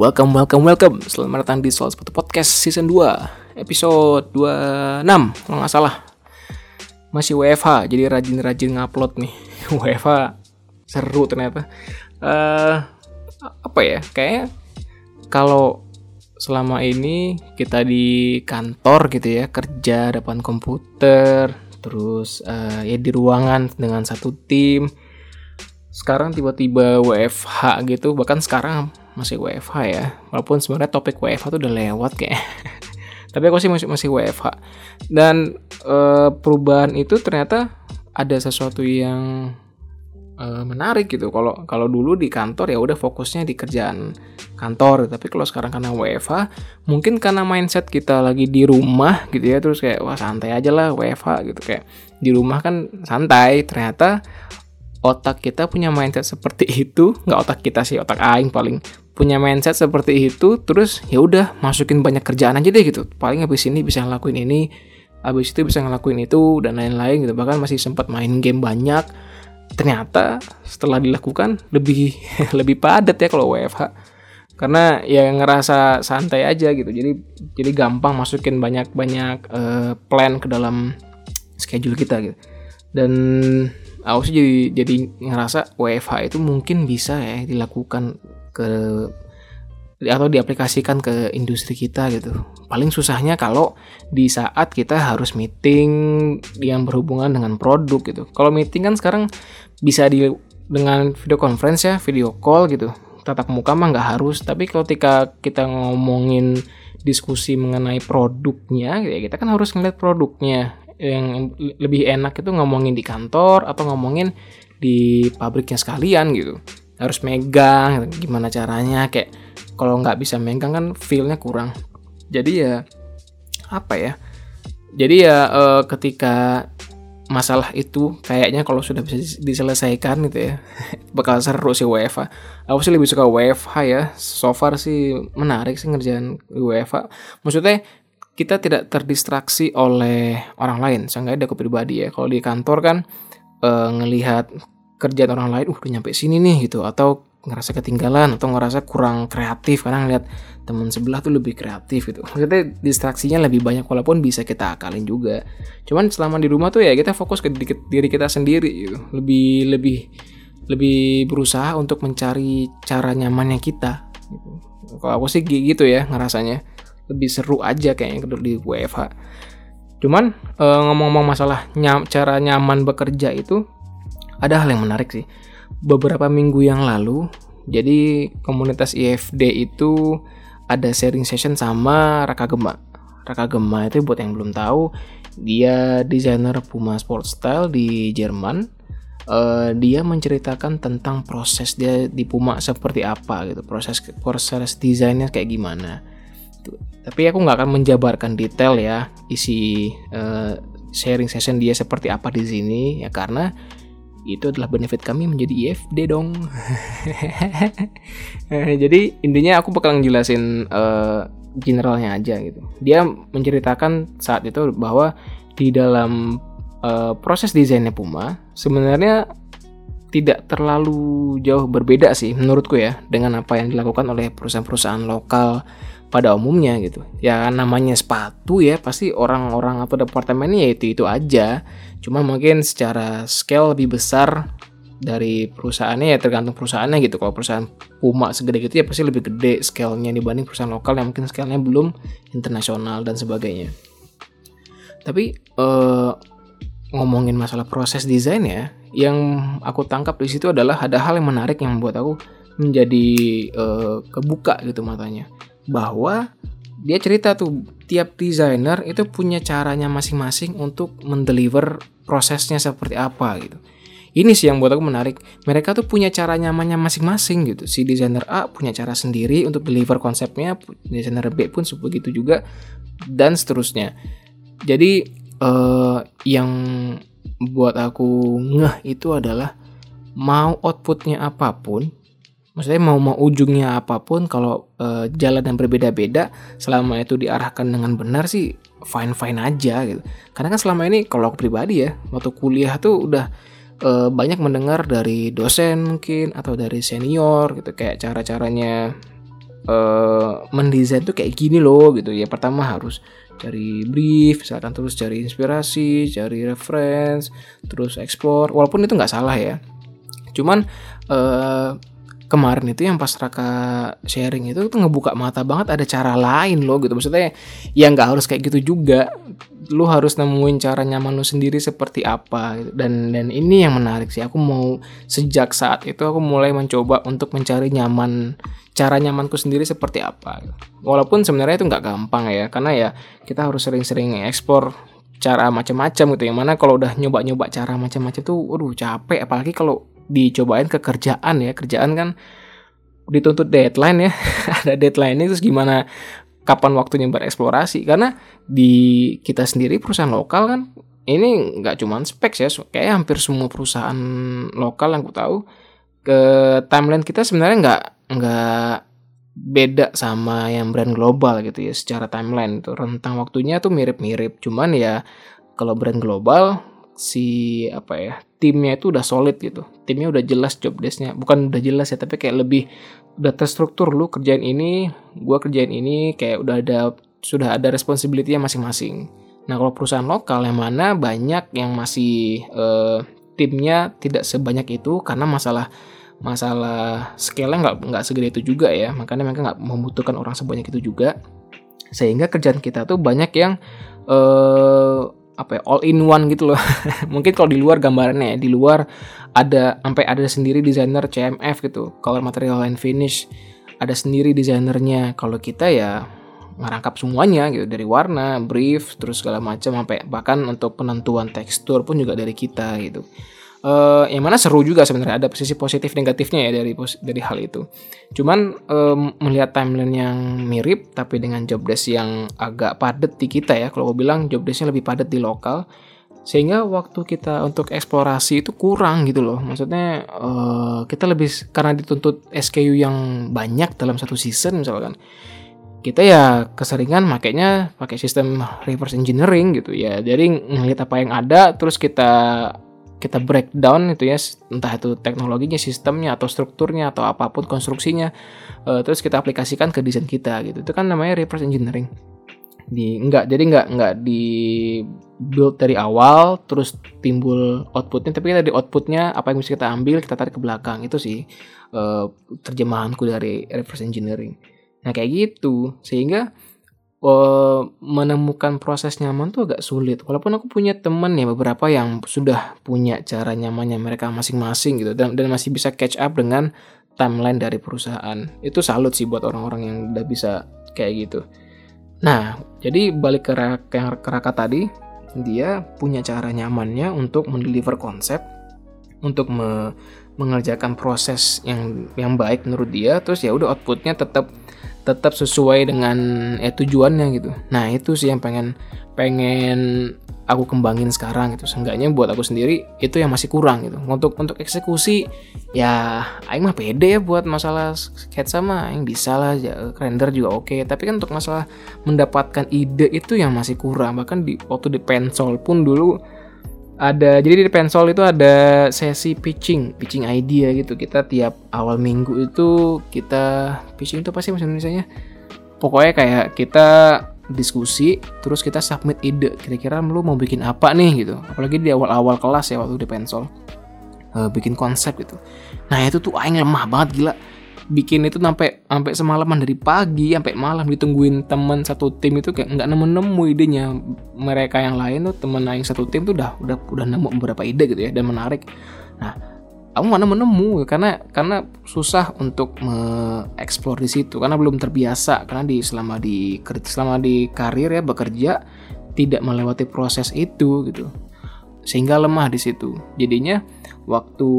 Welcome, welcome, welcome. Selamat datang di Soal Sepatu Podcast Season 2 Episode 26 Kalau nggak salah. Masih WFH, jadi rajin-rajin ngupload nih. WFH seru ternyata. Uh, Apa ya, kayaknya Kalau selama ini kita di kantor gitu ya Kerja depan komputer Terus uh, ya di ruangan dengan satu tim. Sekarang tiba-tiba WFH gitu bahkan sekarang masih WFH ya. Walaupun sebenarnya topik WFH tuh udah lewat kayak tapi aku sih masih masih WFH dan e, perubahan itu ternyata ada sesuatu yang e, menarik gitu. Kalau kalau dulu di kantor ya udah fokusnya di kerjaan kantor. Tapi kalau sekarang karena WFH mungkin karena mindset kita lagi di rumah gitu ya terus kayak wah santai aja lah WFH gitu. Kayak di rumah kan santai. Ternyata otak kita punya mindset seperti itu nggak otak kita sih otak aing paling punya mindset seperti itu terus ya udah masukin banyak kerjaan aja deh gitu. Paling habis ini bisa ngelakuin ini habis itu bisa ngelakuin itu dan lain-lain gitu. Bahkan masih sempat main game banyak. Ternyata setelah dilakukan lebih lebih padat ya kalau WFH karena ya ngerasa santai aja gitu. Jadi jadi gampang masukin banyak banyak uh, plan ke dalam schedule kita gitu dan aku sih jadi jadi ngerasa WFH itu mungkin bisa ya dilakukan ke atau diaplikasikan ke industri kita gitu. Paling susahnya kalau di saat kita harus meeting yang berhubungan dengan produk gitu. Kalau meeting kan sekarang bisa di dengan video conference ya, video call gitu. Tatap muka mah nggak harus, tapi ketika kita ngomongin diskusi mengenai produknya, ya kita kan harus ngeliat produknya yang lebih enak itu ngomongin di kantor atau ngomongin di pabriknya sekalian gitu. Harus megang gimana caranya kayak kalau nggak bisa megang kan feelnya kurang. Jadi ya apa ya? Jadi ya e, ketika masalah itu kayaknya kalau sudah bisa diselesaikan gitu ya bakal seru sih WFA aku sih lebih suka WFH ya. So far sih menarik sih ngerjain WFA maksudnya kita tidak terdistraksi oleh orang lain. Seenggaknya aku pribadi ya. Kalau di kantor kan e, ngelihat kerjaan orang lain, uh udah nyampe sini nih gitu. Atau ngerasa ketinggalan atau ngerasa kurang kreatif karena ngeliat teman sebelah tuh lebih kreatif gitu. Maksudnya distraksinya lebih banyak walaupun bisa kita akalin juga. Cuman selama di rumah tuh ya kita fokus ke diri kita sendiri gitu. Lebih lebih lebih berusaha untuk mencari cara nyamannya kita gitu. Kalau aku sih gitu ya ngerasanya lebih seru aja kayaknya di WFH. Cuman e, ngomong-ngomong masalah nyam, cara nyaman bekerja itu ada hal yang menarik sih. Beberapa minggu yang lalu, jadi komunitas IFD itu ada sharing session sama Raka Gema. Raka Gema itu buat yang belum tahu, dia desainer Puma Sport Style di Jerman. Uh, dia menceritakan tentang proses dia di Puma seperti apa gitu, proses proses desainnya kayak gimana gitu. Tapi aku nggak akan menjabarkan detail ya isi uh, sharing session dia seperti apa di sini ya karena itu adalah benefit kami menjadi IFD dong. Eh, jadi intinya aku bakal ngejelasin uh, generalnya aja gitu. Dia menceritakan saat itu bahwa di dalam uh, proses desainnya Puma sebenarnya tidak terlalu jauh berbeda sih menurutku ya dengan apa yang dilakukan oleh perusahaan-perusahaan lokal pada umumnya gitu. Ya namanya sepatu ya pasti orang-orang atau departemennya ya itu itu aja. Cuma mungkin secara scale lebih besar dari perusahaannya ya tergantung perusahaannya gitu. Kalau perusahaan Puma segede gitu ya pasti lebih gede scale-nya dibanding perusahaan lokal yang mungkin scale-nya belum internasional dan sebagainya. Tapi eh, ngomongin masalah proses desain ya, yang aku tangkap di situ adalah ada hal yang menarik yang membuat aku menjadi eh, kebuka gitu matanya bahwa dia cerita tuh tiap desainer itu punya caranya masing-masing untuk mendeliver prosesnya seperti apa gitu. Ini sih yang buat aku menarik. Mereka tuh punya cara nyamannya masing-masing gitu. Si desainer A punya cara sendiri untuk deliver konsepnya, desainer B pun begitu juga dan seterusnya. Jadi uh, yang buat aku ngeh itu adalah mau outputnya apa pun maksudnya mau mau ujungnya apa pun kalau uh, jalan yang berbeda-beda selama itu diarahkan dengan benar sih fine fine aja gitu. Karena kan selama ini kalau aku pribadi ya waktu kuliah tuh udah uh, banyak mendengar dari dosen mungkin atau dari senior gitu. Kayak cara caranya uh, mendesain tuh kayak gini loh gitu. Ya pertama harus cari brief misalkan terus cari inspirasi cari reference terus explore. Walaupun itu nggak salah ya. Cuman uh, kemarin itu yang pas Raka sharing itu tuh ngebuka mata banget ada cara lain loh gitu. Maksudnya ya nggak harus kayak gitu juga. Lu harus nemuin cara nyaman lu sendiri seperti apa gitu. dan dan ini yang menarik sih. Aku mau sejak saat itu aku mulai mencoba untuk mencari nyaman cara nyamanku sendiri seperti apa gitu. walaupun sebenarnya itu nggak gampang ya karena ya kita harus sering-sering ekspor cara macam-macam gitu. Yang mana kalau udah nyoba-nyoba cara macam-macam tuh waduh capek. Apalagi kalau dicobain ke kerjaan ya. Kerjaan kan dituntut deadline ya. Ada deadline terus gimana kapan waktunya bereksplorasi. Karena di kita sendiri perusahaan lokal kan ini nggak cuma spek ya. Kayak hampir semua perusahaan lokal yang ku tahu ke timeline kita sebenarnya nggak nggak beda sama yang brand global gitu ya secara timeline itu. Rentang waktunya tuh mirip-mirip. Cuman ya kalau brand global si apa ya timnya itu udah solid gitu. Timnya udah jelas job desknya. Bukan udah jelas ya tapi kayak lebih udah terstruktur lu kerjain ini gua kerjain ini kayak udah ada sudah ada responsibility-nya masing-masing. Nah kalau perusahaan lokal yang mana banyak yang masih uh, timnya tidak sebanyak itu karena masalah masalah scale-nya nggak nggak segede itu juga ya. Makanya mereka nggak membutuhkan orang sebanyak itu juga. Sehingga kerjaan kita tuh banyak yang uh, apa ya all in one gitu loh. Mungkin kalau di luar gambarannya ya di luar ada sampai ada sendiri desainer CMF gitu. Color material and finish ada sendiri desainernya. Kalau kita ya ngerangkap semuanya gitu dari warna brief terus segala macam sampai bahkan untuk penentuan tekstur pun juga dari kita gitu uh, yang mana seru juga sebenarnya ada sisi positif negatifnya ya dari dari hal itu. Cuman um, melihat timeline yang mirip tapi dengan job desk yang agak padat di kita ya. Kalau gue bilang job desknya lebih padat di lokal sehingga waktu kita untuk eksplorasi itu kurang gitu loh. Maksudnya uh, kita lebih karena dituntut SKU yang banyak dalam satu season misalkan kita ya keseringan makainya pakai sistem reverse engineering gitu ya. Jadi ngelihat apa yang ada terus kita kita breakdown itu ya entah itu teknologinya sistemnya atau strukturnya atau apa pun konstruksinya uh, terus kita aplikasikan ke desain kita gitu. Itu kan namanya reverse engineering. Di enggak jadi enggak enggak di build dari awal terus timbul outputnya tapi di outputnya apa yang bisa kita ambil kita tarik ke belakang. Itu sih uh, terjemahanku dari reverse engineering. Nah kayak gitu. Sehingga uh, menemukan proses nyaman tuh agak sulit. Walaupun aku punya temen ya beberapa yang sudah punya cara nyamannya mereka masing-masing gitu dan dan masih bisa catch up dengan timeline dari perusahaan. Itu salut sih buat orang-orang yang udah bisa kayak gitu. Nah, jadi balik ke yang keraka tadi, dia punya cara nyamannya untuk mendeliver konsep, untuk me mengerjakan proses yang yang baik menurut dia, terus ya udah outputnya tetap tetap sesuai dengan eh, tujuannya gitu. Nah itu sih yang pengen pengen aku kembangin sekarang gitu. Seenggaknya buat aku sendiri itu yang masih kurang gitu. Untuk untuk eksekusi ya aing mah pede ya buat masalah sketsa mah aing bisa lah ya, render juga oke. Okay. Tapi kan untuk masalah mendapatkan ide itu yang masih kurang. Bahkan di waktu di pensol pun dulu ada jadi di pensol itu ada sesi pitching pitching idea gitu. Kita tiap awal minggu itu kita pitching itu pasti bahasa Indonesia nya pokoknya kayak kita diskusi terus kita submit ide. Kira-kira lu mau bikin apa nih gitu. Apalagi di awal-awal kelas ya waktu di pensol. Uh, bikin konsep gitu. Nah itu tuh aing lemah banget gila bikin itu sampai sampai semalaman dari pagi sampai malam ditungguin teman satu tim itu kayak nggak nemu nemu idenya. Mereka yang lain tuh teman lain satu tim tuh udah udah udah nemu beberapa ide gitu ya dan menarik. Nah kamu mana menemu karena karena susah untuk mengeksplor di situ karena belum terbiasa karena di selama di selama di karir ya bekerja tidak melewati proses itu gitu. Sehingga lemah di situ. Jadinya waktu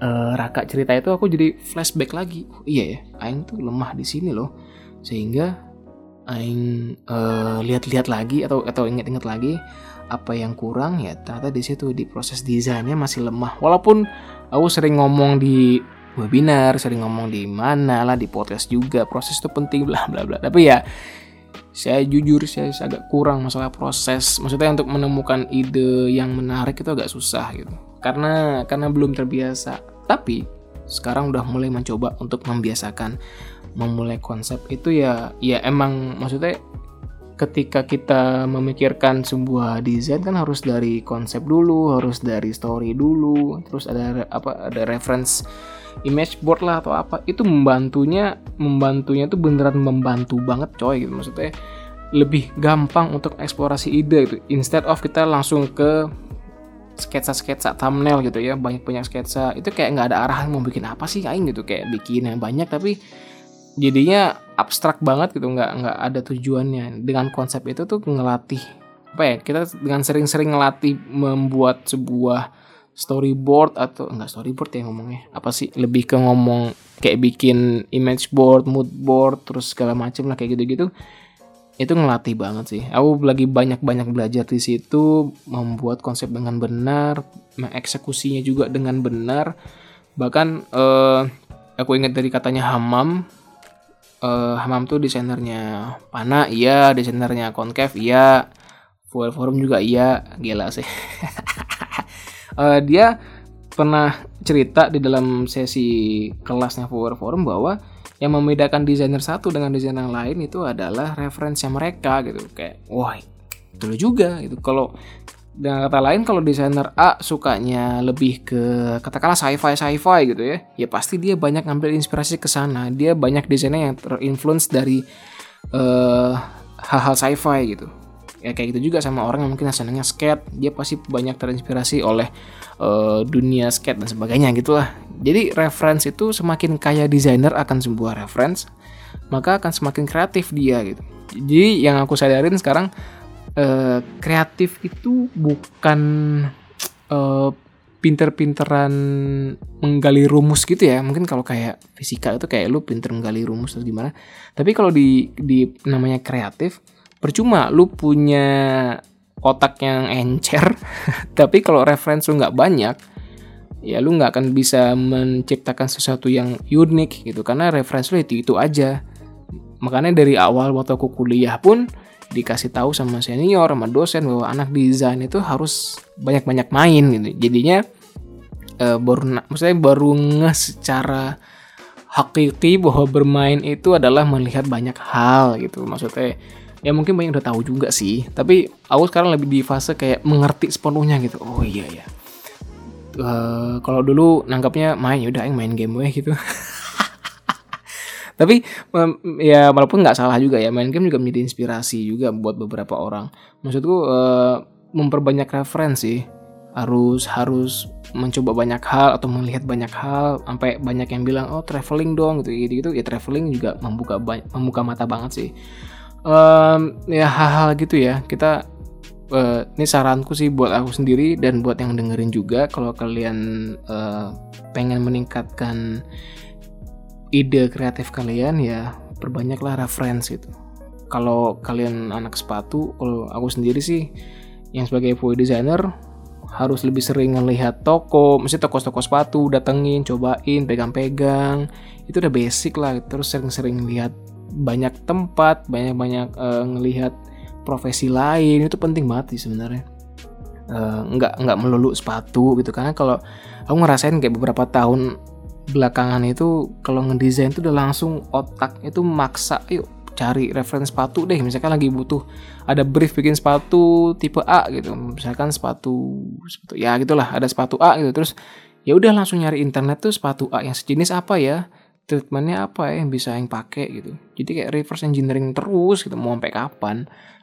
uh, Raka cerita itu aku jadi flashback lagi. Oh, iya ya, Aing tuh lemah di sini loh. Sehingga Aing uh, lihat-lihat lagi atau atau ingat-ingat lagi apa yang kurang ya ternyata di situ di proses desainnya masih lemah. Walaupun aku sering ngomong di webinar, sering ngomong di mana lah di podcast juga proses itu penting bla bla bla. Tapi ya saya jujur saya agak kurang masalah proses. Maksudnya untuk menemukan ide yang menarik itu agak susah gitu karena karena belum terbiasa. Tapi sekarang udah mulai mencoba untuk membiasakan. Memulai konsep itu ya ya emang maksudnya ketika kita memikirkan sebuah desain kan harus dari konsep dulu, harus dari story dulu, terus ada apa ada reference image board lah atau apa. Itu membantunya membantunya tuh beneran membantu banget coy gitu. Maksudnya lebih gampang untuk eksplorasi ide itu instead of kita langsung ke sketsa-sketsa thumbnail gitu ya banyak-banyak sketsa. Itu kayak nggak ada arahan mau bikin apa sih aing gitu kayak bikin yang banyak tapi jadinya abstrak banget gitu nggak nggak ada tujuannya. Dengan konsep itu tuh ngelatih apa ya kita dengan sering-sering ngelatih membuat sebuah storyboard atau enggak storyboard ya ngomongnya apa sih lebih ke ngomong kayak bikin image board mood board terus segala macem lah kayak gitu-gitu itu ngelatih banget sih. Aku lagi banyak-banyak belajar di situ membuat konsep dengan benar mengeksekusinya juga dengan benar. Bahkan uh, aku ingat dari katanya Hamam uh, Hamam tuh desainernya Pana iya. Desainernya Concave iya. Full Forum juga iya. Gila sih. Uh, dia pernah cerita di dalam sesi kelasnya Power Forum bahwa yang membedakan desainer satu dengan desainer yang lain itu adalah referensinya mereka gitu. Kayak wah itu juga gitu. Kalau dengan kata lain kalau desainer A sukanya lebih ke katakanlah sci-fi sci-fi gitu ya ya pasti dia banyak ngambil inspirasi ke sana. Dia banyak desainer yang terinfluence dari uh, hal-hal sci-fi gitu ya kayak gitu juga sama orang yang mungkin senangnya skate dia pasti banyak terinspirasi oleh uh, dunia skate dan sebagainya gitulah jadi reference itu semakin kaya desainer akan sebuah reference, maka akan semakin kreatif dia gitu. Jadi yang aku sadarin sekarang uh, kreatif itu bukan uh, pinter-pinteran menggali rumus gitu ya. Mungkin kalau kayak fisika itu kayak lu pinter menggali rumus atau gimana. Tapi kalau di di namanya kreatif, percuma lu punya otak yang encer, tapi kalau referensi lu nggak banyak, ya lu nggak akan bisa menciptakan sesuatu yang unik gitu. Karena referensi lu itu itu aja. Makanya dari awal waktu aku kuliah pun dikasih tahu sama senior sama dosen bahwa anak desain itu harus banyak-banyak main gitu. Jadinya e, baru maksudnya baru nge secara hakiki bahwa bermain itu adalah melihat banyak hal gitu. Maksudnya ya mungkin banyak udah tahu juga sih. Tapi aku sekarang lebih di fase kayak mengerti sepenuhnya gitu. Oh iya ya uh, kalau dulu nangkapnya main yaudah yang main game weh gitu. Tapi ya walaupun nggak salah juga ya main game juga menjadi inspirasi juga buat beberapa orang. Maksudku uh, memperbanyak referensi harus harus mencoba banyak hal atau melihat banyak hal sampai banyak yang bilang oh traveling dong gitu gitu, gitu. ya traveling juga membuka membuka mata banget sih um, ya hal-hal gitu ya kita uh, ini saranku sih buat aku sendiri dan buat yang dengerin juga kalau kalian uh, pengen meningkatkan ide kreatif kalian ya perbanyaklah reference gitu kalau kalian anak sepatu kalau aku sendiri sih yang sebagai UI designer harus lebih sering ngelihat toko, mesti toko-toko sepatu, datengin, cobain, pegang-pegang, itu udah basic lah. Terus sering-sering lihat banyak tempat, banyak-banyak uh, ngelihat profesi lain itu penting banget sih sebenarnya. Uh, nggak nggak melulu sepatu gitu. Karena kalau aku ngerasain kayak beberapa tahun belakangan itu kalau ngedesain tuh udah langsung otak itu maksa yuk cari referensi sepatu deh. Misalkan lagi butuh ada brief bikin sepatu tipe A gitu. Misalkan sepatu sepatu ya gitulah ada sepatu A gitu. Terus ya udah langsung nyari internet tuh sepatu A yang sejenis apa ya treatmentnya apa ya yang bisa yang pakai gitu. Jadi kayak reverse engineering terus gitu mau sampai kapan.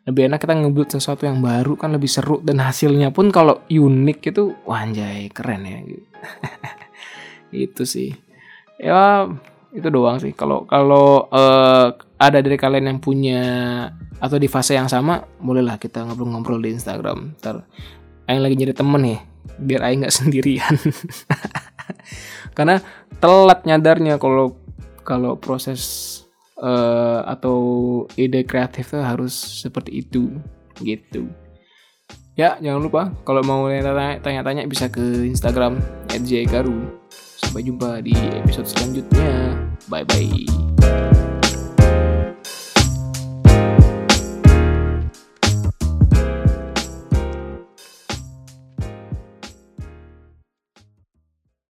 Lebih enak kita ngebuat sesuatu yang baru kan lebih seru. Dan hasilnya pun kalau unik itu wanjay keren ya. Gitu. itu sih. Ya itu doang sih. Kalau kalau uh, ada dari kalian yang punya atau di fase yang sama bolehlah kita ngobrol-ngobrol di Instagram. Ntar Aing lagi jadi temen nih biar Aing nggak sendirian karena telat nyadarnya kalau kalau proses uh, atau ide kreatif tuh harus seperti itu gitu. Ya jangan lupa kalau mau tanya-tanya bisa ke Instagram @jgaru sampai jumpa di episode selanjutnya. Bye bye